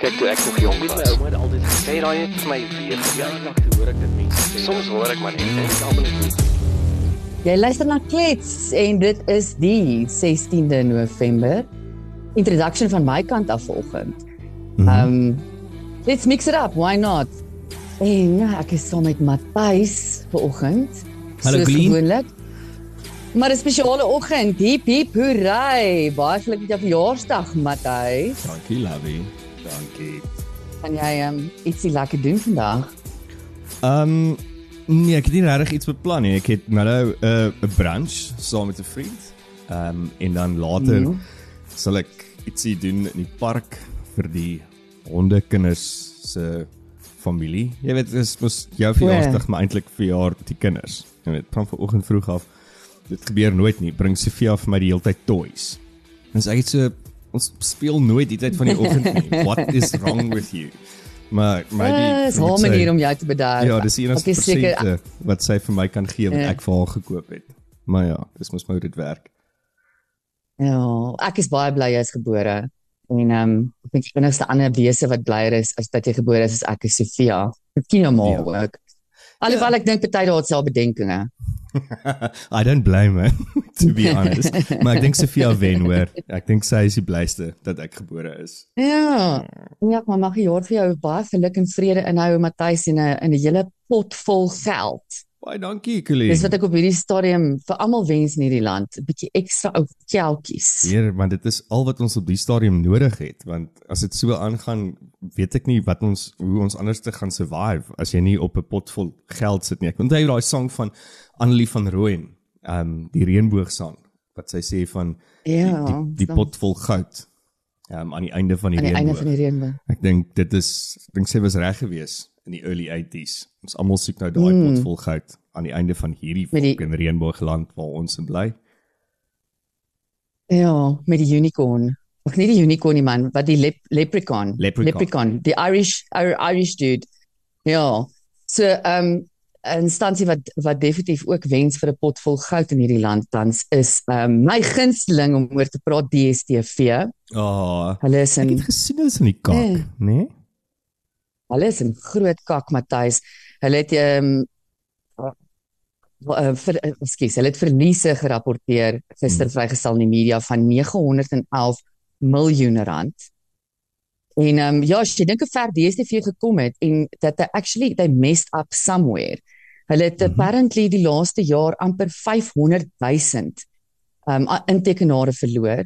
Kyk toe ek nog jonk was. My ouma het altyd gesê raai het vir my weer verjaardag toe hoor ek dit mense sê. Soms hoor ek maar net en ek almal net Jy luister na Klets en dit is die 16de November. Introduction van my kant af vanoggend. Mhm. Um let's mix it up, why not? En nou, ek is saam met Matthys vanoggend. Hallo, gewoonlik. Maar 'n spesiale oggend. Hip hip hooray. Baie geluk met jou verjaarsdag, Matthys. Dankie, Lovey. Dankie. Kan jy um ietsie lekker doen vandag? Ehm um, nee, ek het nie regtig iets beplan nie. Ek het nou 'n uh, 'n brunch saam met 'n vriend. Ehm um, en dan later Mhm. sal ek ietsie doen in die park vir die hondekinders se familie. Jy weet, dit is mos jou verjaarsdag, maar eintlik verjaar die kinders. Jy weet, van vanoggend vroeg af. Dit gebeur nooit nie. Bring Sofia vir my die hele tyd toys. En sy het so ons speel nooit die tyd van die oggend nie. What is wrong with you? Maar maybe Uh, is haar manier om jou te bedaar. Ja, dis die enigste persente wat sy vir my kan gee wat Ja. ek vir haar gekoop het. Maar ja, dis mos maar hoe dit werk. Ja, ek is baie bly jy is gebore. En ehm um, ek dink die enigste ander wese wat blyer is as dat jy gebore is is ek is Sofia. Miskien jou ma Ja. ook. Alhoewel ek dink party daar het self bedenkinge. I don't blame her to be honest. maar ek dink Sofia wen hoor. Ek dink sy is die blyste dat ek gebore is. Ja. Ja, maar mag die jaar vir jou baie geluk en vrede inhou Matthys en 'n in 'n hele pot vol geld. Baie dankie, Colleen. Dis wat ek op hierdie stadium vir almal wens in hierdie land, 'n bietjie ekstra ou kelkies. Hier, want dit is al wat ons op die stadium nodig het, want as dit so aangaan, weet ek nie wat ons hoe ons anders te gaan survive as jy nie op 'n pot vol geld sit nie. Ek onthou daai sang van Annelie van Rooyen, ehm um, die reënboogsang wat sy sê van Ja, die, die, die pot vol goud ehm um, aan die einde van die aan die einde reënboog. van die reënboog. Ek dink dit is ek dink sy was reg geweest in die early 80s. Ons almal soek nou daai Mm. pot vol goud aan die einde van hierdie die- fucking reënboogland waar ons in bly. Ja, met die unicorn. Of nie die unicorn nie man, wat die lep, leprechaun. Leprechaun. Leprechaun, die Irish Irish dude. Ja. So ehm um, 'n instansie wat wat definitief ook wens vir 'n pot vol goud in hierdie land tans is ehm um, my gunsteling om oor te praat DStv. Ah, oh, Hulle is ek in het gesien hulle is in die kak, Ja. né? Nee? hulle is in groot kak Matthys. Hulle het ehm um, uh, vir ekskuus, hulle het verliese gerapporteer gister Hmm. vrygestel in die media van 911 miljoen rand. En ehm um, ja, as jy dink hoe ver DStv gekom het en dat they actually they messed up somewhere. Hulle het Mhm. apparently die laaste jaar amper 500 000 ehm um, intekenare verloor.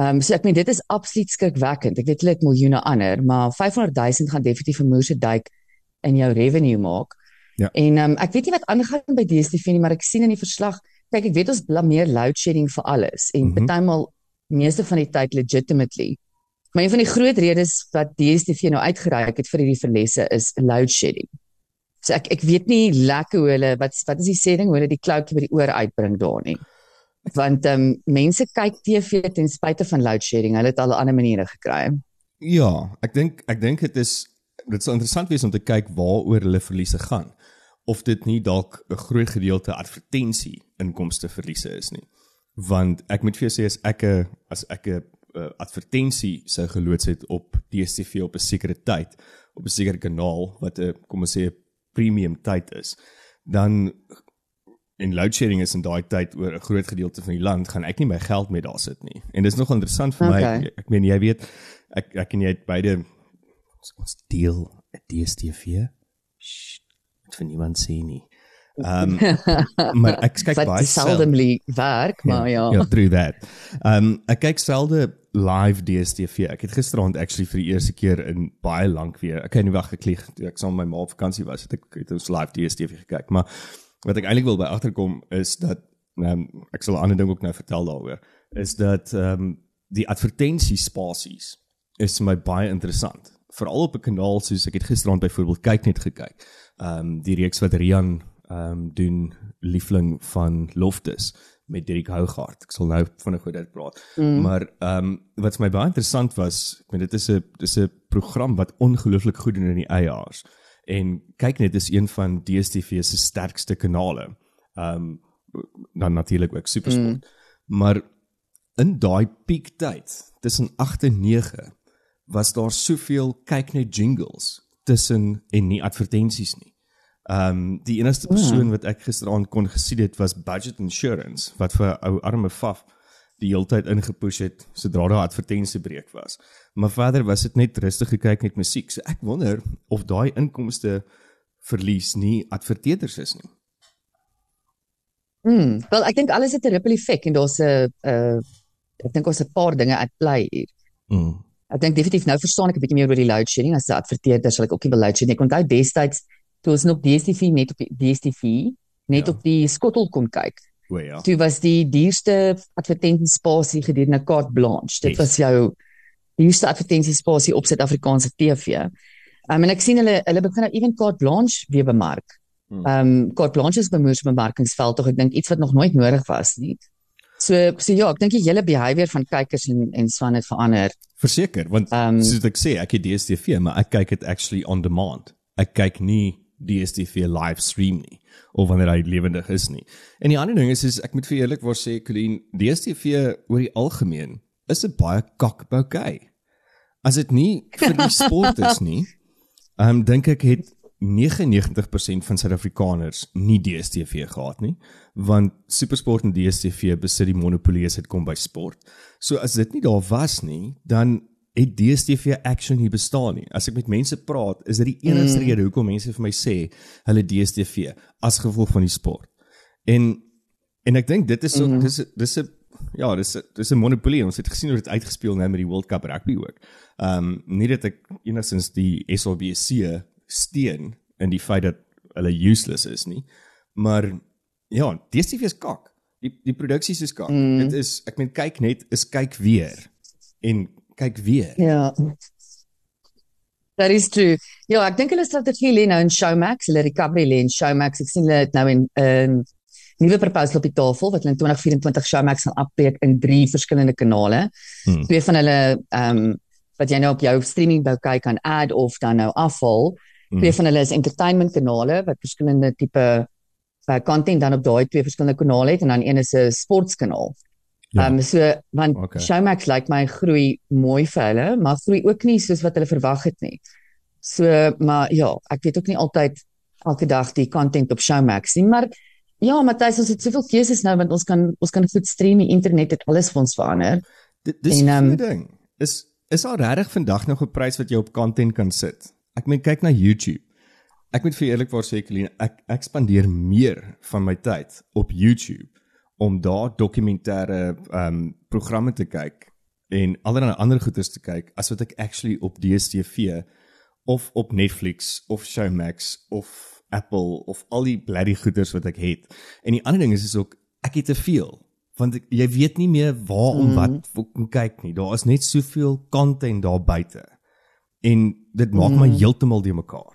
Ehm um, so ek meen dit is absoluut skrikwekkend. Ek weet hulle het miljoene ander, maar 500 000 gaan definitief 'n moerse duik in jou revenue maak. Ja. En ehm um, ek weet nie wat aangaan by DStv nie, maar ek sien in die verslag, kyk ek weet ons blameer load shedding vir alles en Mhm. partymal meeste van die tyd legitimately. Maar een van die groot redes wat DStv nou uitgereik het vir hierdie verlesse is load shedding. So ek ek weet nie lekker hoe hulle wat wat is die sê ding hoe hulle die kloutjie by die oor uitbring daar nie. Want ehm um, mense kyk TV ten spyte van load shedding. Hulle het al ander maniere gekry. Ja, ek dink ek dink dit is dit sal interessant wees om te kyk waaroor hulle verliese gaan. Of dit nie dalk 'n groot gedeelte advertensie inkomste verliese is nie. Want ek moet vir jou sê as ek 'n as ek 'n uh, advertensie sou geloods het op DStv op 'n sekere tyd op 'n sekere kanaal wat 'n kom ons sê 'n premium tyd is, dan en load shedding is in daai tyd oor 'n groot gedeelte van die land, gaan ek nie my geld mee daar sit nie. En dis nog interessant vir Okay. my. Ek meen jy weet ek ek en jy het beide ons, deel 'n DStv. Sst, dit vir niemand sê nie. Ehm um, maar ek kyk baie seldomly werk, maar ja. Ja, through that. Ehm um, ek kyk selde live DStv. Ek het gisteraand actually vir die eerste keer in baie lank weer. Ek het nie wag geklieg toe ek saam met my ma op vakansie was, het ek het ons live DStv gekyk. Maar wat ek eintlik wil by agterkom is dat ehm um, ek sal 'n ander ding ook nou vertel daaroor, is dat ehm um, die advertensiespasies is vir my baie interessant. Veral op 'n kanaal soos ek het gisteraand byvoorbeeld kyk net gekyk. Ehm um, die reeks wat Rian ehm um, doen liefling van Loftus met Dirk Hougaard. Ek sal nou vinnig oor dit praat. Mm. Maar ehm um, wat vir my baie interessant was, ek meen dit is 'n dis 'n program wat ongelooflik goed doen in die eiers. En kyk net dis een van DStv se sterkste kanale. Ehm um, dan natuurlik ook Supersport. Mm. Maar in daai piektyd tussen 8 en 9 was daar soveel kyk net jingles tussen en nie advertensies nie. Ehm um, die enigste persoon wat ek gisteraand kon gesien het was Budget Insurance wat vir ou arme faf die hele tyd ingepush het sodra daar advertensie breek was. Maar verder was dit net rustig gekyk met musiek. So ek wonder of daai inkomste verlies nie adverteerders is nie. Mm, wel ek dink alles het 'n ripple effek en daar's 'n uh ek dink ons 'n paar dinge at play hier. Mm. Ek dink definitief nou verstaan ek 'n bietjie meer oor die load shedding as 'n adverteerder sal ek ook nie wil load shedding. Ek onthou destyds toe ons nog DStv net op die DStv net Ja. op die skottel kon kyk. O ja. Toe was die duurste advertensiespasie gedurende carte blanche. Dit Yes. was jou duurste advertensiespasie op Suid-Afrikaanse TV. Um, en ek sien hulle hulle begin nou ewen carte blanche weer bemark. Hmm. Ehm um, carte blanche is bemoers bemarkingsveld tog ek dink iets wat nog nooit nodig was nie. So so ja, ek dink die hele behavior van kykers en en swan het verander. Verseker, want Ehm, soos ek sê, ek het DStv, maar ek kyk dit actually on demand. Ek kyk nie DStv live stream nie of wanneer hy lewendig is nie. En die ander ding is is ek moet vir eerlikwaar sê, Colleen, DStv oor die algemeen is 'n baie kakboukei. As dit nie vir die sport is nie, ehm um, dink ek het 99% van Suid-Afrikaners nie DStv gehad nie, want SuperSport en DStv besit die monopolie as dit kom by sport. So as dit nie daar was nie, dan het DStv actually nie bestaan nie. As ek met mense praat, is dit die enigste mm. rede hoekom mense vir my sê hulle DStv as gevolg van die sport. En en ek dink dit is so mm. dis dis 'n ja, dis dis 'n monopolie. Ons het gesien hoe dit uitgespeel nou met die World Cup rugby ook. Ehm um, nie dat ek enigstens die SABC steun in die feit dat hulle useless is nie, maar ja, DStv is kak. Die die produksies is kak. Mm. Dit is ek meen kyk net is kyk weer en kyk weer. Ja. That is true. Ja, ek dink hulle strategie lê nou in Showmax, hulle recovery lê in Showmax. Ek sien hulle het nou in 'n nuwe proposal op die tafel wat hulle in 2024 Showmax gaan afbreek in drie verskillende kanale. Hmm. Twee van hulle ehm um, wat jy nou op jou streaming wou kyk kan add of dan nou afval. Hmm. Twee van hulle is entertainment kanale wat verskillende tipe uh, content dan op daai twee verskillende kanale het en dan een is 'n sportskanaal. Ja. Um, so want Okay. Showmax lyk like my groei mooi vir hulle, maar groei ook nie soos wat hulle verwag het nie. So maar ja, ek weet ook nie altyd elke dag die content op Showmax nie, maar ja, Matthys, ons het soveel keuses nou want ons kan ons kan goed stream, die internet het alles vir ons verander. Dit dis ehm, um, ding. Is is daar regtig vandag nog 'n prys wat jy op content kan sit? Ek meen kyk na YouTube. Ek moet vir eerlikwaar sê Colleen, ek ek spandeer meer van my tyd op YouTube om daar dokumentêre ehm um, programme te kyk en allerlei ander goeders te kyk as wat ek actually op DStv of op Netflix of Showmax of Apple of al die bloody goeders wat ek het. En die ander ding is is ook ek het te veel want ek, jy weet nie meer waar om Mhm. wat om kyk nie. Daar is net soveel content daar buite. En dit maak my Mhm. heeltemal de mekaar.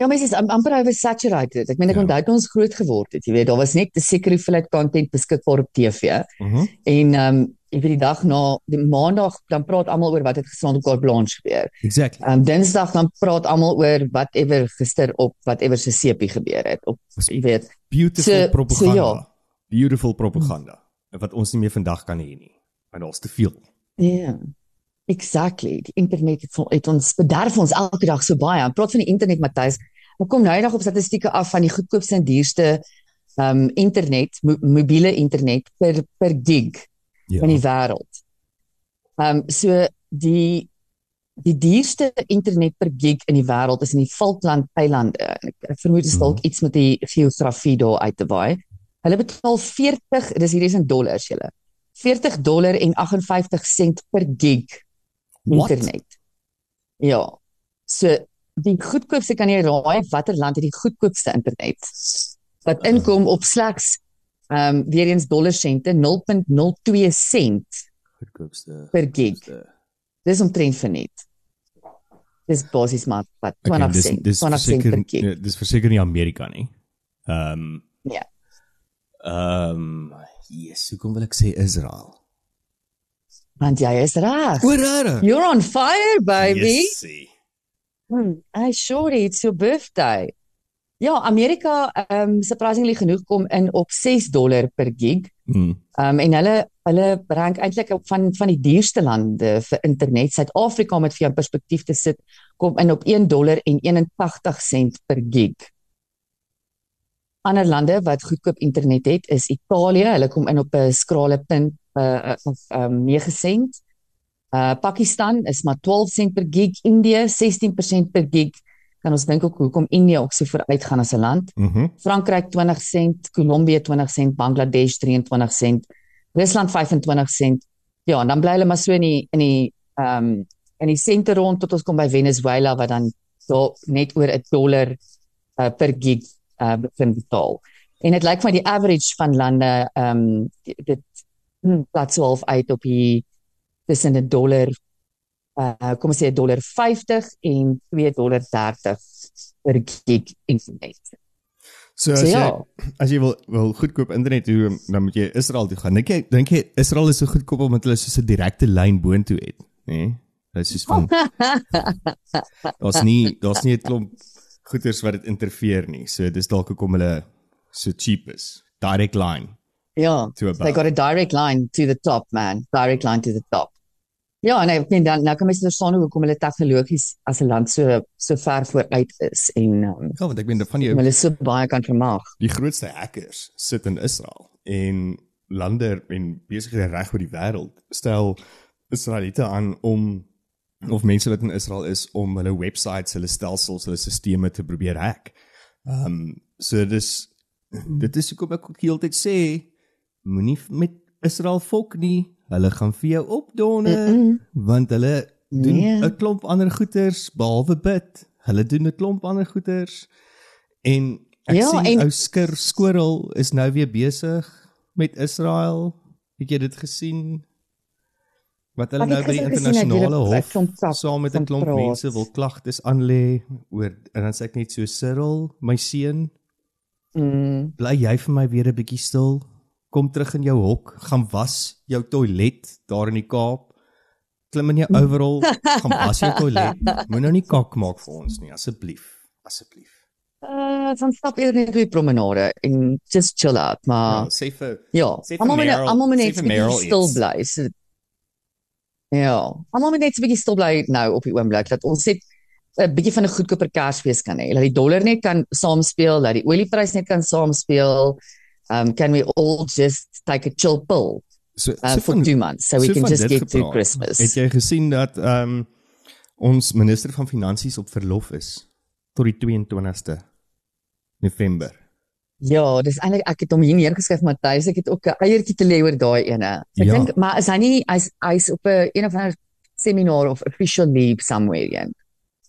Ja, mense is am- amper oversaturated. Ek meen ek Ja. onthou toe ons groot geword het, jy weet, daar was net 'n sekere hoeveelheid content beskikbaar op TV. Mm En ehm um, ek weet die dag na die maandag dan praat almal oor wat het gisterand op Carte Blanche gebeur. exactly. Ehm um, Dinsdag dan praat almal oor whatever gister op whatever se sepie gebeur het op jy weet. Beautiful so- so propaganda. ja. Beautiful propaganda wat ons nie meer vandag kan hê nie. Want daar's te veel. Ja. Yeah. Exactly. Die internet het, het ons bederf ons elke dag so baie. Ek praat van die internet Matthys. Ek kom nou eendag op statistieke af van die goedkoopste en duurste ehm um, internet, mo mobiele internet per per gig Ja. in die wêreld. Ehm um, so die die duurste internet per gig in die wêreld is in die Falkland eilande. Ek, ek vermoed dit is dalk Mhm. iets met die geografie daar uit te waai. Hulle betaal 40, dis hierdie is in dollars julle. 40 dollar en 58 sent per gig What? internet. Ja. So die goedkoopste kan jy raai watter land het die goedkoopste internet? Wat inkom op slegs ehm um, weer eens dollar sente 0.02 sent Goedkoopste. per gig. goedkoopste. Dis omtrent verniet. Dis basies maar wat 20 Okay, dis sent, dis 20 sent verseker per gig. dis verseker nie Amerika nie. Ehm um, Ja. Ehm um, yes, hoekom wil ek sê Israel? Want jy is reg. O, rare. You're on fire, baby. Yes, see. Hmm, hey, shorty, it's your birthday. Ja, Amerika ehm um, surprisingly genoeg kom in op 6 dollar per gig. Mm. Ehm um, en hulle hulle rank eintlik op van van die duurste lande vir internet. Suid-Afrika om dit vir jou in perspektief te sit, kom in op 1 dollar en 81 sent per gig. Ander lande wat goedkoop internet het, is Italië. Hulle kom in op 'n skrale punt uh of um 9 sent. Uh Pakistan is maar 12 sent per gig, Indië 16% per gig. Kan ons dink ook hoekom Indië ook so vooruit gaan as 'n land. Mm Frankryk 20 sent, Kolumbie 20 sent, Bangladesh 23 sent, Rusland 25 sent. Ja, en dan bly hulle maar so in die in die ehm um, in die sente rond tot ons kom by Venezuela wat dan so net oor 'n dollar uh, per gig uh begin betaal. En dit lyk vir my die average van lande ehm um, dit hmm, plat so half uit op die tussen 'n dollar uh kom ons sê 'n dollar 50 en 2 dollar 30 per gig internet. So So as ja. jy as jy wil wil goedkoop internet hoe dan moet jy Israel toe gaan. Dink jy dink jy Israel is so goedkoop omdat hulle so 'n direkte lyn boontoe het, nê? Nee? Dit is soos van daar's nie daar's nie 'n klomp goeders wat dit interfereer nie. So dis dalk hoekom hulle so cheap is. Direct line. Ja, they got a direct line to the top, man. Direct line to the top. Ja, nee, ek meen dan nou kan mens verstaan hoe hoekom hulle tegnologies as 'n land so so ver vooruit is en um, Ja, want ek meen van jou hulle so baie kan vermag. die grootste hackers sit in Israel en lande en besighede reg oor die wêreld stel Israeliete aan om of mense wat in Israel is om hulle websites, hulle stelsels, hulle stelsels te probeer hack. Ehm um, so dis dit is hoekom ek ook heeltyd sê moenie met Israel fok nie. Hulle gaan vir jou opdonder Mm -mm. want hulle doen 'n Nee. klomp ander goeters behalwe bid. Hulle doen 'n klomp ander goeters en ek Ja, sien en- ou skir skorrel is nou weer besig met Israel. Het jy dit gesien? Wat hulle nou by die internasionale hof saam met 'n klomp praat. mense wil klagtes aanlê oor en dan sê ek net so Cyril, my seun, Mm. bly jy vir my weer 'n bietjie stil? Kom terug in jou hok, gaan was jou toilet daar in die Kaap. Klim in jou overall, gaan was jou toilet. Moenie nou nie kak maak vir ons nie, asseblief. Asseblief. Uh, dan stap eerder net op die promenade en just chill out, Ja, maar sê vir ja, sê vir almal Meryl- almal sê net vir 'n Meryl bietjie stil bly. So, ja, almal net 'n bietjie stil bly nou op die oomblik dat ons net 'n bietjie van 'n goedkoper Kersfees kan hê. Dat die dollar net kan saamspeel, dat die olieprys net kan saamspeel. Um can we all just take a chill pill so, uh, so for van, two months so we so can just get through gepraat. Christmas? Het jy gesien dat ehm um, ons minister van finansies op verlof is tot die 22ste November? Ja, dis eintlik ek het hom hier neergeskryf Matthys, ek het ook 'n eiertjie te lê oor daai ene. So ek Ja. dink maar is hy nie hy's hy's op 'n een of ander seminar of official leave somewhere in.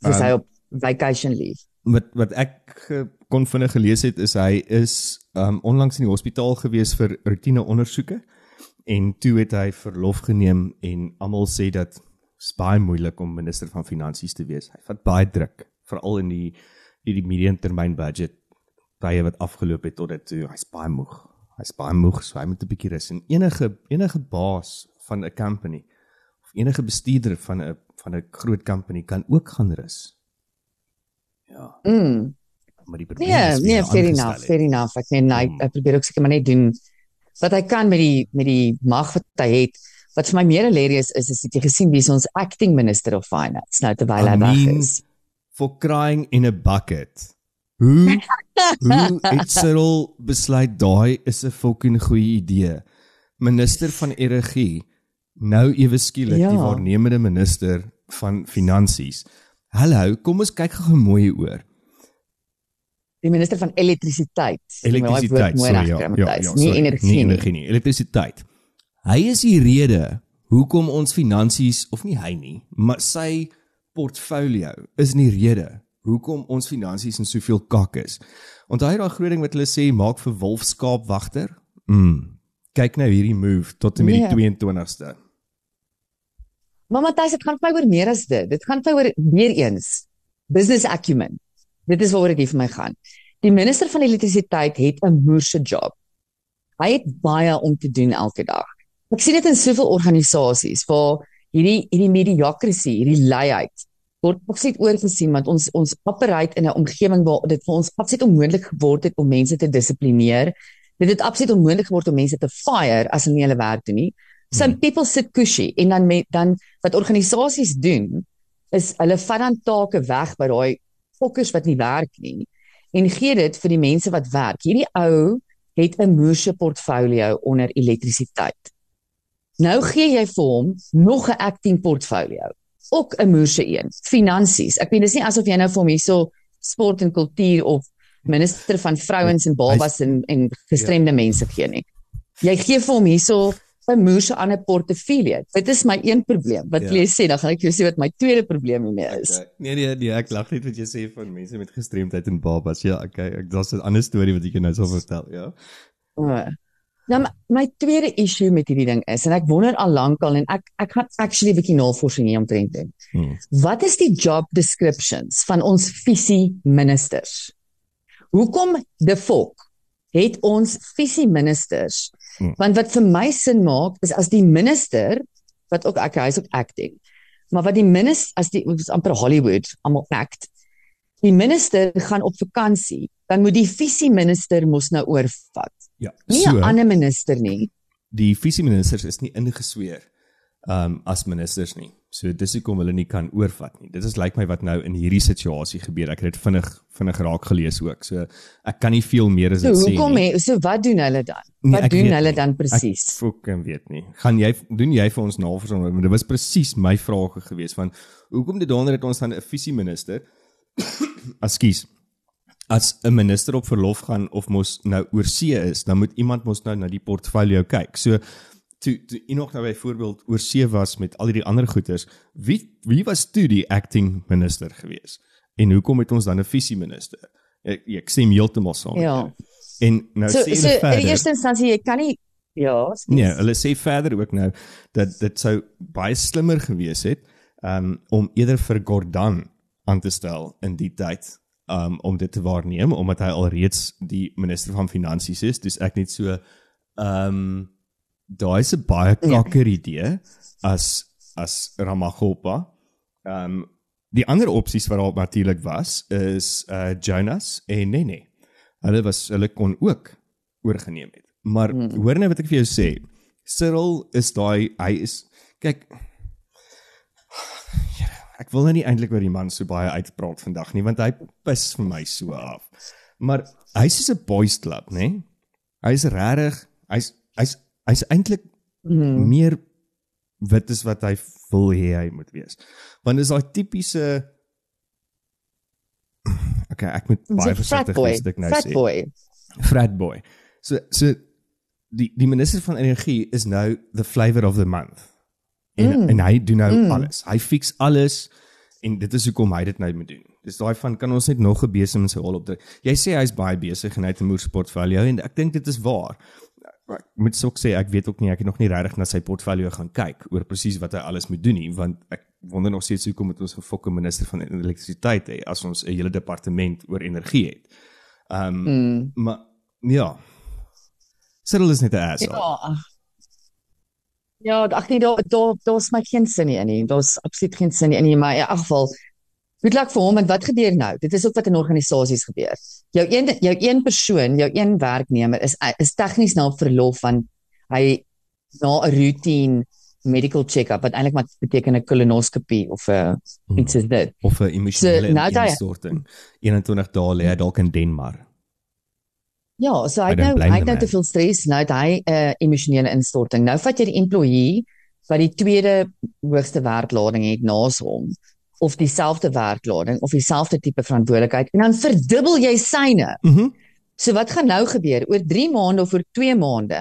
Dis Um, hy op vacation leave. wat wat ek kon vinnig gelees het is hy is um onlangs in die hospitaal gewees vir roetine ondersoeke en toe het hy verlof geneem en almal sê dat is baie moeilik om minister van finansies te wees. Hy vat baie druk veral in die die, die medium termyn budget tye wat afgeloop het tot dit toe hy's baie moeg. Hy's baie moeg, so hy moet 'n bietjie rus. En enige enige baas van 'n company of enige bestuurder van 'n van 'n groot company kan ook gaan rus. Ja, Mm. Maar die probleem Nee, is nee, fair enough, het. fair enough. Ek meen hy, hy probeer ook seker maar net doen wat hy kan met die met die mag wat hy het. Wat vir my meer hilarious is is het jy gesien wie is ons acting minister of finance nou terwyl hy weg is. For crying in a bucket. Hoe hoe het Cyril besluit daai is 'n fucking goeie idee. Minister van energie nou ewe skielik Ja. die waarnemende minister van finansies. Hallo, kom ons kyk gou mooi oor. Die minister van elektrisiteit. Elektrisiteit, sorry, ja, ja, Matthys. ja, nie energie nie energie nie, elektrisiteit. Hy is die rede hoekom ons finansies of nie hy nie, maar sy portfolio is nie rede hoekom ons finansies in soveel kak is. Onthou daai groot ding wat hulle sê maak vir wolfskaapwagter? Mm. Kyk nou hierdie move tot en met Nee. die 22ste. Maar Matthys, dit gaan vir my oor meer as dit. Dit gaan vir oor weer eens business acumen. Dit is waaroor dit vir my gaan. Die minister van elektrisiteit het 'n moerse job. Hy het baie om te doen elke dag. Ek sien dit in soveel organisasies waar hierdie hierdie mediocrity, hierdie luiheid word absoluut oorgesien want ons ons operate in 'n omgewing waar dit vir ons absoluut onmoontlik geword het om mense te dissiplineer. Dit het absoluut onmoontlik geword om mense te fire as hulle nie hulle werk doen nie. Some Hmm. people sit cushy en dan met dan wat organisasies doen is hulle vat dan take weg by daai fokkers wat nie werk nie en gee dit vir die mense wat werk. Hierdie ou het 'n moerse portfolio onder elektrisiteit. Nou gee jy vir hom nog 'n acting portfolio, ook 'n moerse een. Finansies. Ek bedoel dis nie asof jy nou vir hom hierso sport en kultuur of minister van vrouens en babas en en gestremde mense gee nie. Jy gee vir hom hierso 'n moerse aan 'n portefeulje. Dit is my een probleem. Wat Ja. wil jy sê? Dan gaan ek jou sê wat my tweede probleem hiermee is. Okay. Nee nee nee, ek lag net wat jy sê van mense met gestremdheid en babas. Ja, okay. Ek daar's 'n ander storie wat ek jou nou sal vertel, ja. O. Nou my, my tweede issue met hierdie ding is en ek wonder al lank al en ek ek gaan actually 'n bietjie navorsing hier omtrent doen. Hmm. Wat is die job descriptions van ons visie ministers? Hoekom die volk het ons visie ministers? Hmm. Want wat vir my sin maak is as die minister wat ook ek hy's ook acting. Maar wat die minister as die is amper Hollywood, almal act. Die minister gaan op vakansie, dan moet die visie minister mos nou oorvat. Ja. Nie 'n ander minister nie. die visieministers is nie ingesweer um as ministers nie. So dis hoekom hulle nie kan oorvat nie. Dit is lyk my wat nou in hierdie situasie gebeur. Ek het dit vinnig vinnig raak gelees ook. So ek kan nie veel meer as So dit sê hoekom nie. he, so wat doen hulle dan? Nee, Wat doen hulle nie. dan Ek presies? fucking weet nie. Gaan jy doen jy vir ons navorsing? Dit was presies my vraag gewees van hoekom dit donder het ons dan 'n visieminister? Ekskuus. As 'n minister op verlof gaan of mos nou oor see is, dan moet iemand mos nou na die portfolio kyk. So toe toe Enoch nou byvoorbeeld oor see was met al die ander goeders, wie wie was toe die acting minister gewees? En hoekom het ons dan 'n visieminister? Ek ek stem heeltemal saam. Ja. En nou So sê so hulle in verder. die eerste instansie jy kan nie ja, skus. Nee, hulle sê verder ook nou dat dit sou baie slimmer gewees het um, om eerder vir Gordon aan te stel in die tyd um, om dit te waarneem omdat hy alreeds die minister van finansies is. Dis ek net so ehm um, daai is 'n baie Ja. kakker idee as as Ramaphosa. Ehm um, die ander opsies wat daar natuurlik was is uh Jonas en Nene. Hulle was hulle kon ook oorgeneem het. Maar hmm. hoor nou wat ek vir jou sê. Cyril is daai hy is kyk ek wil nou nie eintlik oor die man so baie uitpraat vandag nie want hy pis vir my so af. Maar hy's soos 'n boys club, nê? Hy's regtig hy's hy's hy's eintlik Mhm. meer wit is wat hy wil hê hy moet wees. Want dis daai tipiese Okay, ek moet baie versigtig wees ek nou Frat sê. boy. Frat boy. So so die die minister van energie is nou the flavor of the month. En mm. Mm. en hy doen nou mm. Mm. alles. Hy fix alles en dit is hoekom hy dit nou moet doen. Dis daai van kan ons net nog 'n besem in sy hol opdruk. Jy sê hy's baie besig en hy het 'n moer portfolio en ek dink dit is waar. Ek moet sou sê ek weet ook nie ek het nog nie regtig na sy portfolio gaan kyk oor presies wat hy alles moet doen nie want ek wonder nog steeds hoekom moet ons 'n fokke minister van elektrisiteit hê as ons 'n hele departement oor energie het. Ehm um, Mm. maar ja. Cyril is net 'n asshole. Ja. Ja, ag nee, daar daar daar's my geen sin nie in nie. Daar's absoluut geen sin nie in nie, maar in elk geval Good luck vir hom en wat gebeur nou? Dit is ook wat in organisasies gebeur. Jou een jou een persoon, jou een werknemer is is tegnies na verlof van hy na 'n routine medical check-up wat eintlik maar beteken 'n kolonoskopie of 'n Hmm. iets is dit. of 'n emosionele So, nou instorting. 21 dae lê hy dalk in Denmark. Ja, so hy nou hy het nou te veel stres, nou het hy 'n uh, emosionele instorting. Nou vat jy die employee wat die tweede hoogste werklading het naas hom of dieselfde werklading of dieselfde tipe verantwoordelikheid en dan verdubbel jy syne. Mhm. Mm So wat gaan nou gebeur? Oor 3 maande of oor 2 maande,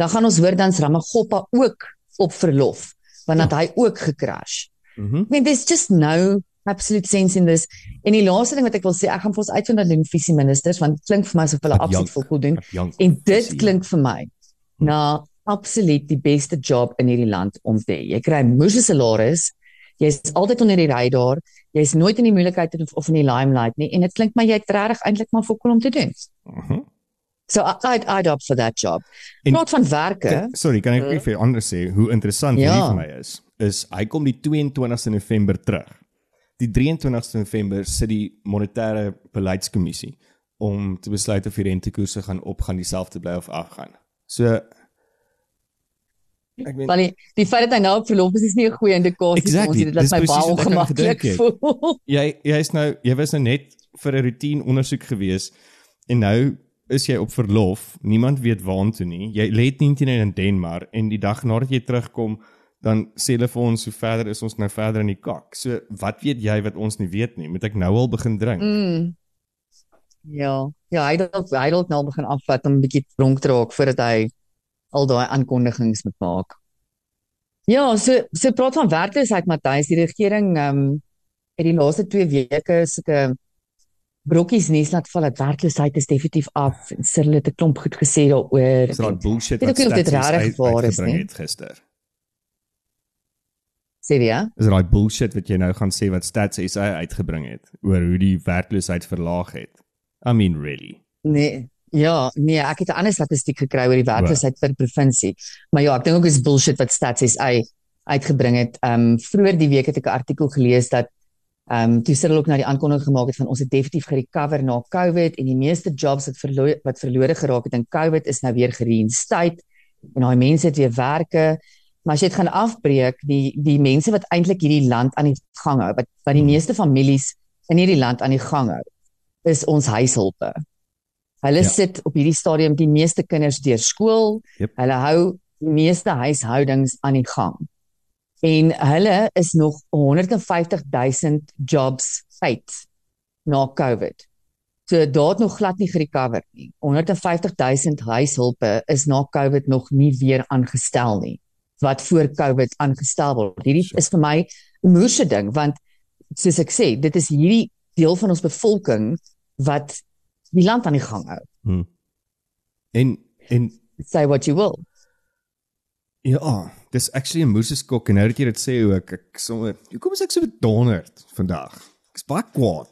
dan gaan ons hoor dan's Ramagoppa ook op verlof, want dat hy ook gekrash. Mhm. I mean there's just no absolute sense in this. En die laaste ding wat ek wil sê, ek gaan vir ons uitvind dat doen visie ministers want klink vir my asof hulle absoluut volkoel doen. En dit klink vir my na absoluut die beste job in hierdie land om te hê. Jy kry 'n moeë salaris. Jy's altyd onder die radar. Jy's nooit in die moeilikheid of, of in die limelight nie en dit klink my jy het regtig eintlik maar volkoel om te doen. Mhm. So I, I'd I'd opt for that job. En- Praat van werke. Kan- Sorry, kan ek Mhm. vir jou anders sê hoe interessant Ja. hierdie vir my is? Is hy kom die 22ste November terug. die 23ste November sit die monetêre beleidskommissie om te besluit of die rentekoerse gaan opgaan dieselfde bly of afgaan. So ek meen Want die, die feit dat hy nou op verlof is is nie 'n goeie indikasie Exactly, vir ons nie. Dit laat my baie ongemaklik voel. jy jy's nou jy was nou net vir 'n roetine ondersoek gewees en nou is jy op verlof. Niemand weet waartoe nie. Jy lê net in Denmark en die dag nadat jy terugkom dan sê hulle vir ons hoe verder is ons nou verder in die kak. So wat weet jy wat ons nie weet nie? Moet ek nou al begin drink? Mm. Ja, ja, hy het dalk hy het dalk nou begin afvat om 'n bietjie dronk te raak voordat hy al daai aankondigings moet maak. Ja, so so praat van werkloosheid Matthys, die regering ehm um, het die laaste 2 weke sulke brokkies nuus laat val dat werkloosheid is definitief af en Cyril het 'n klomp goed gesê daaroor. Dis daai bullshit wat dit regtig waar is nie. het gister. Sê jy? Ja? Is daai bullshit wat jy nou gaan sê wat Stats SA uitgebring het oor hoe die werkloosheid verlaag het. I mean really. Nee. Ja, nee, ek het 'n ander statistiek gekry oor die werkloosheid per provinsie. Maar ja, ek dink ook is bullshit wat Stats SA uitgebring het. Ehm um, vroeër die week het ek 'n artikel gelees dat ehm um, toe Cyril ook nou die aankondiging gemaak het van ons het definitief gerecover na COVID en die meeste jobs wat verlore wat verlore geraak het in COVID is nou weer gereinstate en daai mense het weer werke. Maar as jy dit gaan afbreek, die die mense wat eintlik hierdie land aan die gang hou, wat wat die meeste families in hierdie land aan die gang hou, is ons huishulpe. Hulle Ja. sit op hierdie stadium die meeste kinders deur skool. Yep. Hulle hou die meeste huishoudings aan die gang. En hulle is nog 150 000 jobs feit na COVID. So daar het nog glad nie gerecover nie. 150 000 huishulpe is na COVID nog nie weer aangestel nie wat voor COVID aangestel word. Hierdie is vir my 'n moerse ding want soos ek sê, dit is hierdie deel van ons bevolking wat die land aan die gang hou. Hmm. En en Say what you will. ja, dis actually 'n moeise skok en nou dat jy dit sê hoe ek ek sommer hoekom is ek so bedonderd vandag? Ek's baie kwaad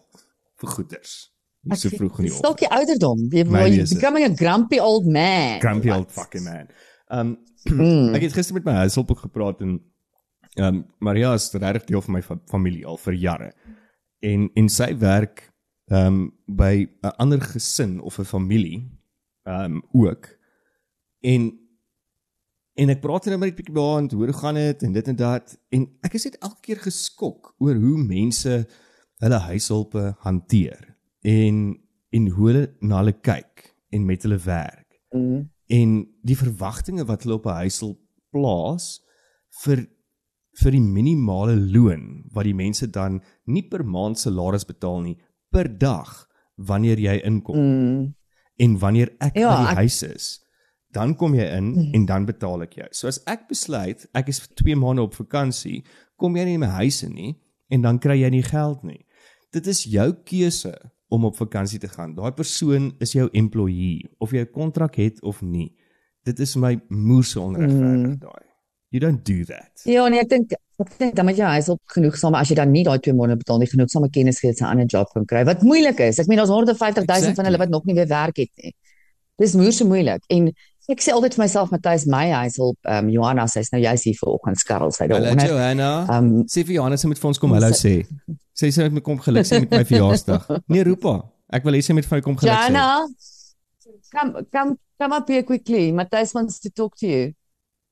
vir goeders. Nie so vroeg in die oggend. Stalkie ouderdom. Jy you're is it. becoming a grumpy old man. Grumpy What? old fucking man. Um Mm. ek het gister met my huishulp ook gepraat en um Maria is regtig deel van my fa familie al vir jare. En en sy werk um by 'n ander gesin of 'n familie um ook. En en ek praat net met 'n bietjie baie en hoe gaan dit en dit en dat en ek is net elke keer geskok oor hoe mense hulle huishulpe hanteer en en hoe hulle na hulle kyk en met hulle werk Mm. en die verwagtinge wat hulle op 'n huishulp plaas vir vir die minimale loon wat die mense dan nie per maand salaris betaal nie per dag wanneer jy inkom Mm. en wanneer ek Ja, by die ek- huis is dan kom jy in Mm. en dan betaal ek jou. So as ek besluit ek is vir 2 maande op vakansie, kom jy nie in my huis in nie en dan kry jy nie geld nie. Dit is jou keuse om op vakansie te gaan. Daai persoon is jou employee of jy 'n kontrak het of nie. Dit is my moerse onregverdig Mm. daai. You don't do that. Ja, nee, ek dink ek dink dan moet jy huis op genoegsame as jy dan nie daai 2 maande betaal nie, genoegsame kennis gee dat jy 'n ander job kan kry. Wat moeilik is. Ek meen daar's 150 000 Exactly. van hulle wat nog nie weer werk het nie. Dis moeise moeilik. En ek sê altyd vir myself Matthys, my huishulp, ehm um, Johanna, sy's nou jy's hier vanoggend skarrel sy Hallo daaronder. Johanna. Ehm um, Sê vir Johanna sy moet vir ons kom hallo sê. Sê sy moet kom geluk sê met my verjaarsdag. Nee, roep haar. Ek wil hê sy moet vir my kom geluk sê. Johanna, come come come up here quickly. Matthys wants to talk to you.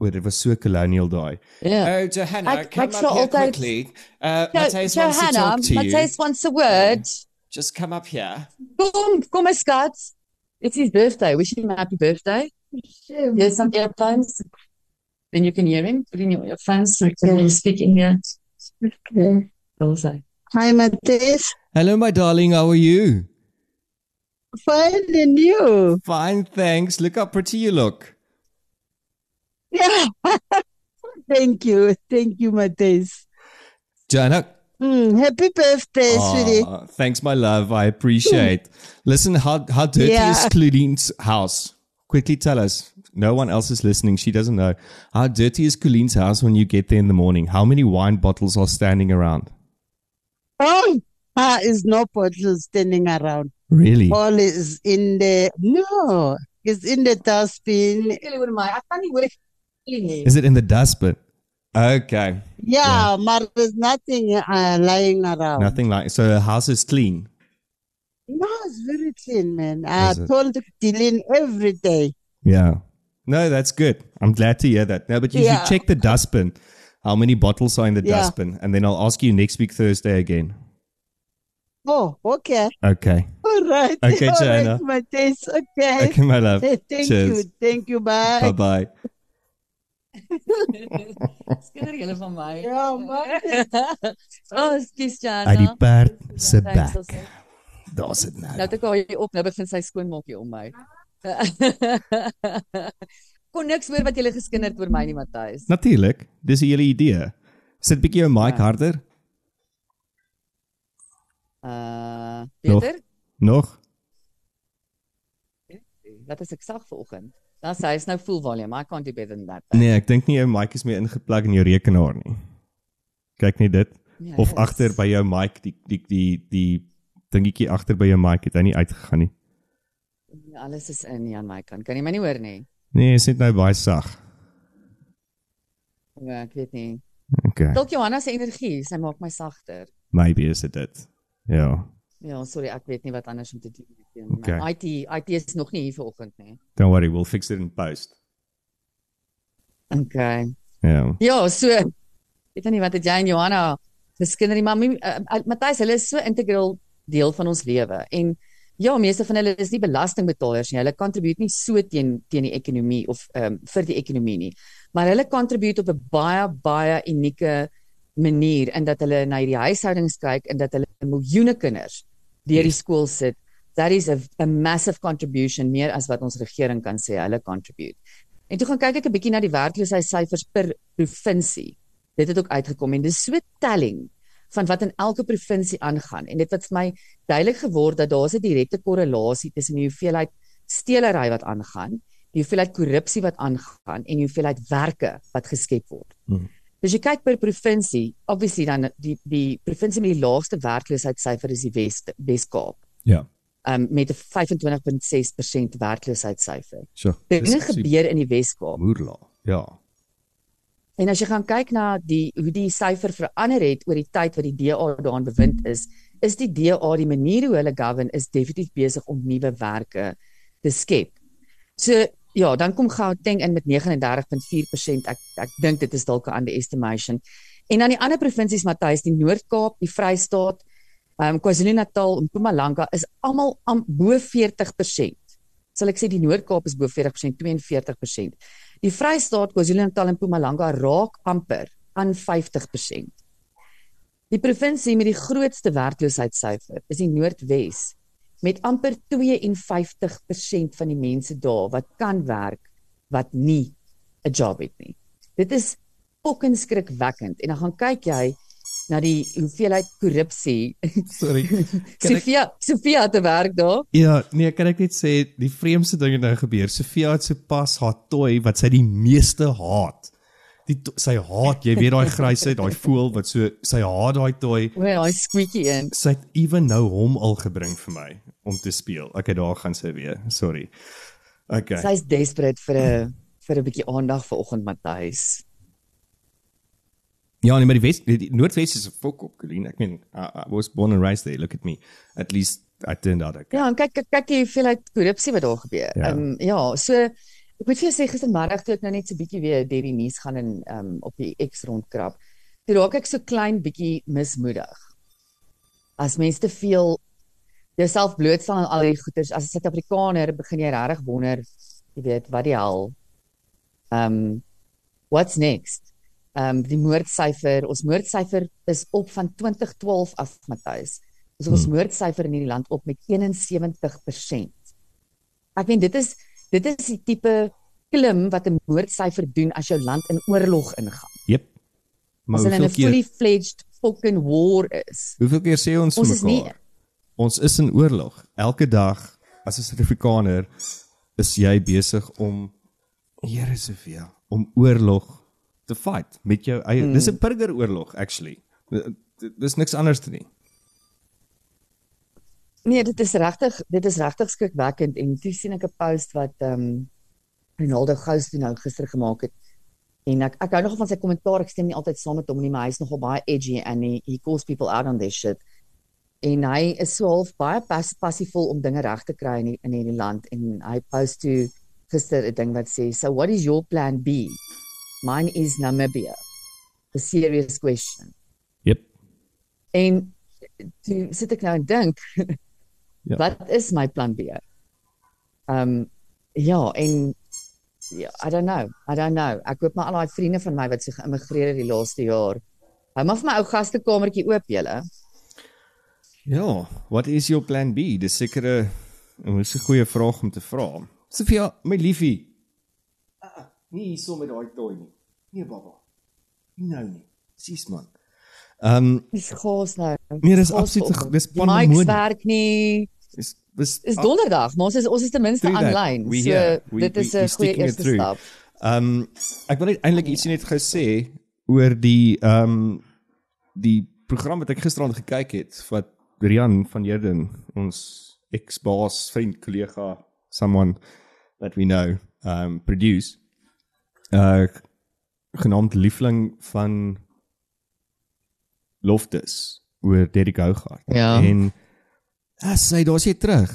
O, dit was so colonial daai. Yeah. Oh, Johanna, Ek- come ek up here altyd- quickly. Uh, Jo- Matthijs wants to Johanna, talk to you. Matthys wants a word. Just come up here. Kom, kom eens skat. It's his birthday. Wish him a happy birthday. Here's some earphones. Then you can hear him. Put in your earphones so you can speak in here. Okay. Also. Hi, Matthijs. Hello my darling, how are you? Fine, and you? Fine, thanks. Look how pretty you look. Yeah. Thank you. Thank you, Matthijs. Johanna. Mm, happy birthday, sweetie. Thanks my love. I appreciate. Listen, how how dirty Yeah. is Colin's house? Quickly tell us. No one else is listening. She doesn't know. How dirty is Colin's house when you get there in the morning? How many wine bottles are standing around? Oh, ah, is no bottles standing around. Really? All is in the, no, it's in the dustbin. Ek kan nie hoor ek nie. Is it in the dustbin? Okay. Yeah, but there's nothing uh, lying around. Nothing like so the house is clean. No, it's very clean, man. I told Dylan every day. Yeah. No, that's good. I'm glad to hear that. No, but you Yeah. should check the dustbin. How many bottles are in the Yeah. dustbin? And then I'll ask you next week Thursday again. Oh, okay. Okay. All right. Okay, All right, my taste. Okay. Okay, my love. Thank Cheers. you. Thank you. Bye. Bye bye. Skinder julle van my. Ja, man. oh, skus Jana. Uit die perd se bek. Daar's dit nou. Nou het ek haar hier op, nou begin sy skoonmaak hier om my. Kon niks hoor wat jy geskinderd oor my nie, Matthys. Natuurlik. Dis 'n hele idee. Sit bietjie jou mic Ja. harder. Uh, Nog? Peter, Nog? wat is ek sag vanoggend? Dan sê hy is nou full volume. I can't do better than that. Nee, ek dink nie jou mic is meer ingeplug in jou rekenaar nie. Kyk net dit. Nee, Of is- agter by jou mic die die die die dingetjie agter by jou mic het hy nie uitgegaan nie. Nee, Alles is in hier aan my kant. Kan jy my nie hoor nie? Nee, is dit nou baie sag. Ja, ek weet nie. Okay. Dalk Johanna se energie, sy maak my sagter. Maybe is dit dit. Ja. Ja, sorry, ek weet nie wat anders om te doen nie. Okay. My IT IT is nog nie hier vanoggend nie. Don't worry, we'll fix it in post. Okay. Ja. Ja, so weet nie wat het jy en Johanna geskinder nie, maar uh, Matthys, hulle is so integral deel van ons lewe en ja, meeste van hulle is nie belastingbetalers nie. Hulle contribute nie so teen teen die ekonomie of ehm um, vir die ekonomie nie. Maar hulle contribute op 'n baie baie unieke manier in dat hulle na hierdie huishoudings kyk en dat hulle miljoene kinders deur die skool sit. That is a, a massive contribution meer as wat ons regering kan sê hulle contribute. En toe gaan kyk ek 'n bietjie na die werkloosheidssyfers per provinsie. Dit het ook uitgekom en dis so telling van wat in elke provinsie aangaan en dit het vir my duidelik geword dat daar 'n direkte korrelasie tussen die hoeveelheid stelery wat aangaan, die hoeveelheid korrupsie wat aangaan en die hoeveelheid werke wat geskep word. Hmm. As jy kyk per provinsie, obviously dan die die provinsie met die laagste werkloosheidssyfer is die Wes Wes-Kaap. Ja. Um met 'n 25.6% werkloosheidssyfer. So. Dinge gebeur in die Wes-Kaap. Moerla. Ja. En as jy gaan kyk na die hoe die syfer verander het oor die tyd wat die DA daarin bewind is, is die DA die manier hoe hulle govern is definitief besig om nuwe werke te skep. So ja, dan kom Gauteng in met 39.4%. Ek ek dink dit is dalk 'n underestimation. En dan die ander provinsies Matthys, die Noord-Kaap, die Vrystaat, um, KwaZulu-Natal en Mpumalanga is almal am bo 40%. Sal ek sê die Noord-Kaap is bo 40%, 42%. Die Vrystaat, KwaZulu-Natal en Mpumalanga raak amper aan 50%. Die provinsie met die grootste werkloosheidssyfer is die Noordwes met amper 52% van die mense daar wat kan werk wat nie 'n job het nie. Dit is fucking skrikwekkend en dan gaan kyk jy na die hoeveelheid korrupsie. Sorry. Ek Sofia, Sofia het 'n werk daar. Ja, nee, kan ek net sê die vreemdste ding het nou gebeur. Sofia het sopas haar toy wat sy die meeste haat. Die sy haat, jy weet daai grysheid, daai voel wat so sy haat daai toy. O, daai squeaky in. Sy het ewen nou hom al gebring vir my om te speel. Okay, daar gaan sy weer. Sorry. Okay. Sy's desperate vir 'n vir 'n bietjie aandag vanoggend Matthys. Ja, nee, maar die Wes die, die Noordwes is 'n fok op, Colleen. Ek meen, I, I was born and raised there. Look at me. At least I turned out okay. Ja, en kyk kyk jy hoeveelheid korrupsie wat daar gebeur. Ja. Ehm um, ja, so ek moet vir jou sê gistermiddag toe ek nou net so bietjie weer deur die nuus gaan en ehm um, op die X rondkrap. Toe raak ek so klein bietjie mismoedig. As mense te veel jouself blootstel aan al die goeters as 'n Suid-Afrikaner begin jy regtig wonder, jy weet, wat die hel. Ehm um, what's next? Ehm um, die moordsyfer, ons moordsyfer is op van 2012 af, Matthys. Ons ons Hmm. moordsyfer in hierdie land op met 71%. Ek meen dit is dit is die tipe klim wat 'n moordsyfer doen as jou land in oorlog ingaan. Yep. Maar As hulle in hoeveel 'n fully keer fledged fucking war is. hoeveel keer sê ons Ons is nie mekaar? Ons is in oorlog. Elke dag as 'n Suid-Afrikaner is jy besig om Here Sofia, om oorlog te fight met jou eie. Hmm. Dis 'n burgeroorlog actually. Dis niks anders te nie. Nee, dit is regtig dit is regtig skrikwekkend en toe sien ek 'n post wat ehm um, Ronaldo Gous toe nou gister gemaak het En ek ek hou nogal van sy kommentaar. Ek stem nie altyd saam met hom nie, maar hy's nogal baie edgy and he, he calls people out on this shit. En hy is so half baie pas, passievol om dinge reg te kry in die, in hierdie land en hy post toe gister 'n ding wat sê, "So what is your plan B?" Mine is Namibia. A serious question. Yep. En toe sit ek nou en dink, Ja. wat is my plan B? Ehm um, ja, en ja, I don't know. I don't know. Ek hoop maar al daai vriende van my wat so geïmmigreer het die laaste jaar. Hou maar vir my ou gastekamertjie oop julle. Ja, what is your plan B? Dis seker 'n 'n is 'n goeie vraag om te vra. Sofia, my liefie. Nie hier so met daai toy nie. Nee, baba. Nie nou nie. Sis man. Ehm, um, Dis gaas nou. Nee, dis absoluut- dis pandemonium. werk nie. is was Is donderdag, maar ons is ons is ten minste aanlyn. So here. We- dit is 'n goeie eerste stap. Ehm um, ek wil net eintlik ietsie net gesê oor die ehm um, die program wat ek gisteraand gekyk het wat Rian van Heerden, ons ex-baas, vriend, kollega, someone that we know, um produce uh genaamd Liefling van Loftus oor Derek Hougaard. Ja. En ah, sy daar's jy terug.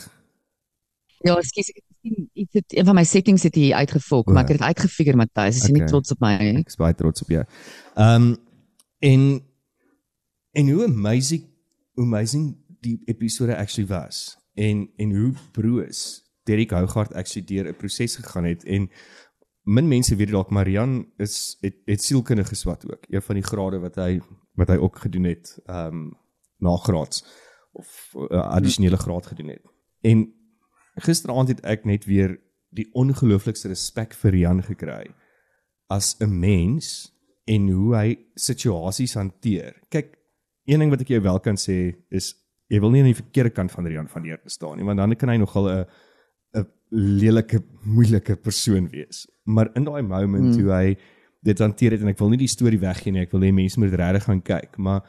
Ja, ekskuus, ek het sien iets het een van my settings het hier uitgefok, O. maar ek het dit uitgefigure Matthys. Is jy nie Okay. trots op my nie? Ek is baie trots op jou. Ehm um, en en hoe amazing hoe amazing die episode actually was en en hoe broos Derek Hougaard actually deur 'n proses gegaan het en min mense weet dalk Marian is het het sielkundige geswat ook. Een van die grade wat hy wat hy ook gedoen het ehm um, nagraads of 'n uh, addisionele graad gedoen het. En gisteraand het ek net weer die ongelooflikste respek vir Rian gekry as 'n mens en hoe hy situasies hanteer. Kyk, een ding wat ek jou wel kan sê is jy wil nie aan die verkeerde kant van Rian van Heer staan nie, want dan kan hy nogal 'n 'n lelike, moeilike persoon wees. Maar in daai moment mm. toe hy dit hanteer het en ek wil nie die storie weggee nie, ek wil hê mense moet regtig gaan kyk, maar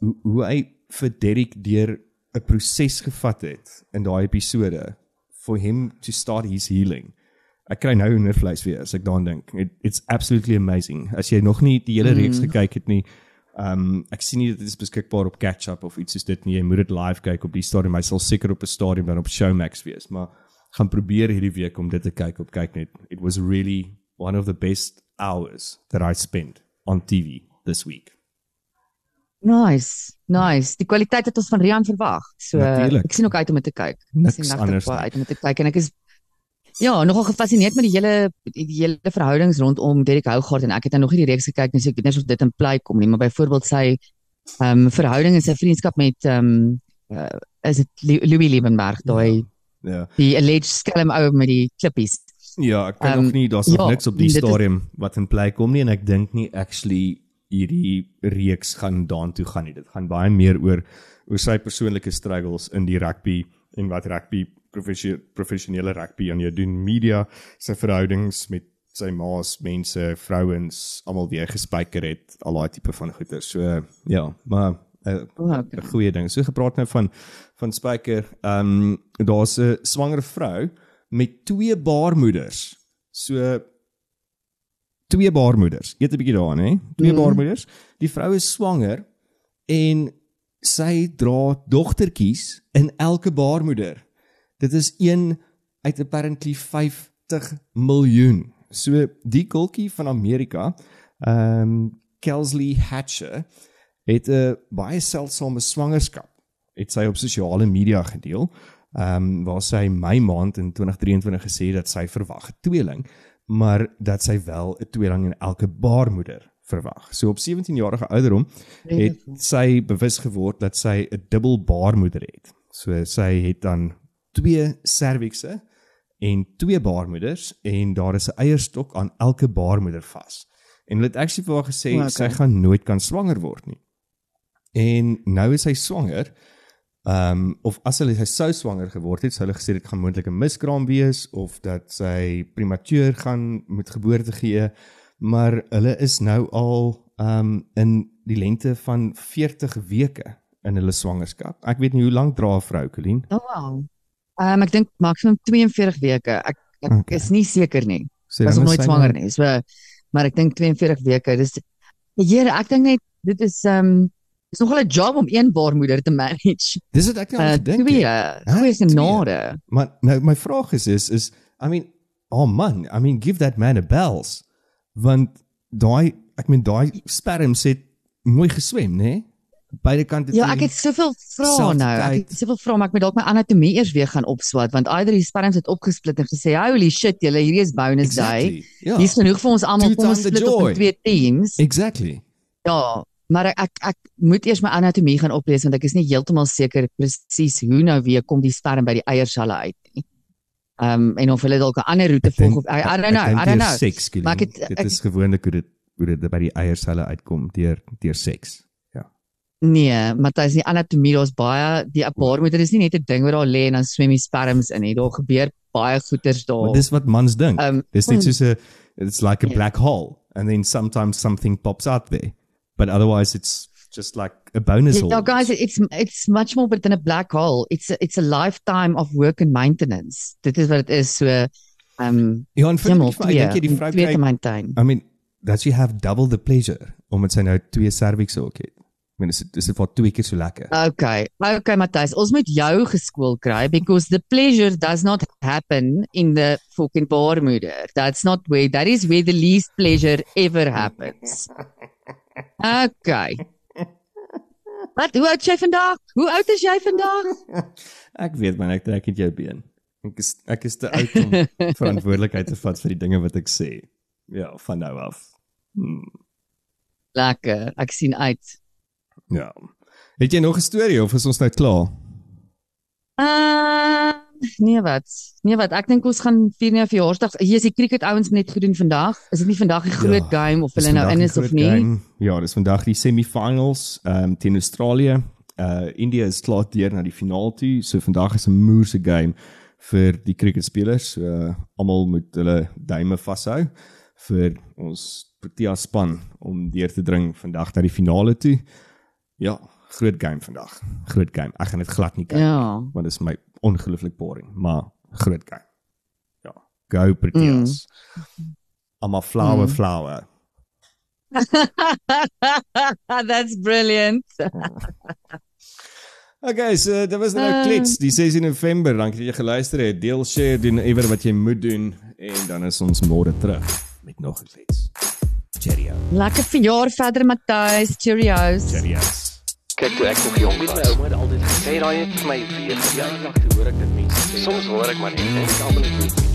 hoe hoe hy vir Derek deur 'n proses gevat het in daai episode for him to start his healing. Ek kry nou hoendervleis weer as ek daaraan dink. It, it's absolutely amazing. As jy nog nie die hele reeks gekyk het nie, ehm um, ek sien nie dit is beskikbaar op Catch Up of iets soos dit nie. Jy moet dit live kyk op die stadium. Hy sal seker op 'n stadium dan op Showmax wees, maar gaan probeer hierdie week om dit te kyk op Kyknet. It was really one of the best hours that I spent on TV this week. Nice. Nice. Die kwaliteit wat ons van Rian verwag. So Natuurlijk. ek sien ook uit om dit te kyk. Ek Niks sien regtig baie uit om dit te kyk en ek is ja, nogal gefassineerd met die hele die hele verhoudings rondom Derek Hougaard en ek het nou nog nie die reeks gekyk nie, so ek weet nie of dit in play kom nie, maar byvoorbeeld sy ehm um, verhouding en sy vriendskap met ehm um, uh, is dit Louis Liebenberg, daai Ja. Die alleged skelm ou met die klippies. Ja, ek kan Ehm, nog nie daar's nog ja, niks op die dit is- stadium wat in plek kom nie en ek dink nie actually hierdie reeks gaan daartoe gaan nie. Dit gaan baie meer oor oor sy persoonlike struggles in die rugby en wat rugby professionele rugby aan jou doen, media, sy verhoudings met sy ma's, mense, vrouens, almal wie hy gespyker het, al daai tipe van goeie. So ja, maar uh, O, okay. 'n goeie ding. So gepraat nou van van Spyker. Ehm um, daar's 'n swanger vrou met twee baarmoeders. So twee baarmoeders. Eet 'n bietjie daaraan, hè? Twee mm. baarmoeders. Die vrou is swanger en sy dra dogtertjies in elke baarmoeder. Dit is een uit apparently 50 miljoen. So die kolkie van Amerika, ehm um, Kelsley Hatcher het 'n baie seldsame swangerskap het sy op sosiale media gedeel. Ehm um, waar sy Mei maand in 2023 gesê dat sy verwag 'n tweeling, maar dat sy wel 'n tweeling in elke baarmoeder verwag. So op 17 jarige ouderdom het sy bewus geword dat sy 'n dubbel baarmoeder het. So sy het dan twee servikse en twee baarmoeders en daar is 'n eierstok aan elke baarmoeder vas. En hulle het actually vir haar gesê okay. okay. sy gaan nooit kan swanger word nie. En nou is sy swanger. Ehm um, of as hulle sy sou swanger geword het, sou hulle gesê dit gaan moontlik 'n miskraam wees of dat sy prematuur gaan moet geboorte gee, maar hulle is nou al ehm um, in die lengte van 40 weke in hulle swangerskap. Ek weet nie hoe lank dra 'n vrou, Colleen. Oh wow. Ehm um, ek dink maksimum 42 weke. Ek ek Okay. is nie seker nie. So was nog nooit swanger nie. So maar ek dink 42 weke. Dis Here, ek dink net dit is ehm um, is nogal 'n job om een baarmoeder te manage. Dis wat ek nou Uh, gedink twee, het. twee twee. genade. Maar nou my vraag is is is I mean, oh man, I mean give that man a bells. Want daai ek meen daai sperms het mooi geswem, né? Nee? Beide kante Ja, ek het soveel vrae nou. Ek het soveel vrae, maar ek moet dalk my anatomie eers weer gaan opswat want either die sperms het opgesplit en gesê, "Holy shit, julle, hierdie is bonus day." exactly. Ja. Hier's genoeg vir ons almal. Kom ons split op in twee teams. Exactly. Ja, maar ek ek, ek moet eers my anatomie gaan oplees want ek is nie heeltemal seker presies hoe nou weer kom die sperm by die eierselle uit nie. Ehm um, en of hulle dalk 'n ander roete Ek volg of I, I don't ek know, I don't know. Seks, Maar ek het- dit ek- is gewoonlik hoe dit hoe dit by die eierselle uitkom deur deur seks. Ja. Nee, Matthys, die anatomie daar's baie die baarmoeder is nie net 'n ding wat daar lê en dan swem die sperms in nie. Daar gebeur baie goeters daar. Maar dis wat mans dink. Ehm, Dis net soos 'n it's like a Ja. black hole and then sometimes something pops out there. But otherwise it's just like a bonus. Yeah, guys, it's it's much more than a black hole. It's a, it's a lifetime of work and maintenance. Dit is wat dit is so um Ja, en vir Jamal, my, ek dink jy die vrou te kry maintain. I mean, that you have double the pleasure omdat sy nou twee cervix ook het. Ek meen, is dit is dit vir twee keer so lekker. Okay. Okay, Matthys, ons moet jou geskool kry because the pleasure does not happen in the fucking baarmoeder. That's not where that is where the least pleasure ever happens. Okay. Wat hoe oud is jy vandag? Hoe oud is jy vandag? Ek weet man, ek trek net jou been. Ek is ek is te oud om verantwoordelikheid te vat vir die dinge wat ek sê. Ja, van nou af. Hmm, Lekker. Ek sien uit. ja. Het jy nog 'n storie of is ons nou klaar? Uh, nee wat? Nee wat? Ek dink ons gaan vier nie verjaarsdag. Hier is die cricket ouens net gedoen vandag. Is dit nie vandag die groot Ja, game of hulle nou in is of nie? game. Ja, dis vandag die semifinals ehm um, teen Australië. Uh India is klaar deur na die finaal toe. So vandag is 'n moerse game vir die cricketspelers. So uh, almal moet hulle duime vashou vir ons Protea span om deur te dring vandag na die finale toe. Ja, groot game vandag. Groot game. Ek gaan dit glad nie kyk Ja. want dit is my ongelooflik boring, maar groot game. Ja, go Proteas. Mm. Almal flower Mm. flower. That's brilliant. Okay, so dit was nou Ehm. klets die 16 November. Dankie dat jy geluister het. Deel, share, doen ewer wat jy moet doen en dan is ons môre terug met nog 'n klets. Cheerio. Lekker verjaar verder Matthys. Cheerios. Cheerios. Kyk toe ek nog jong was. Ouma het altyd gesê daai het vir my weer verjaardag toe hoor ek dit mense. sê. Soms hoor ek maar net en almal nie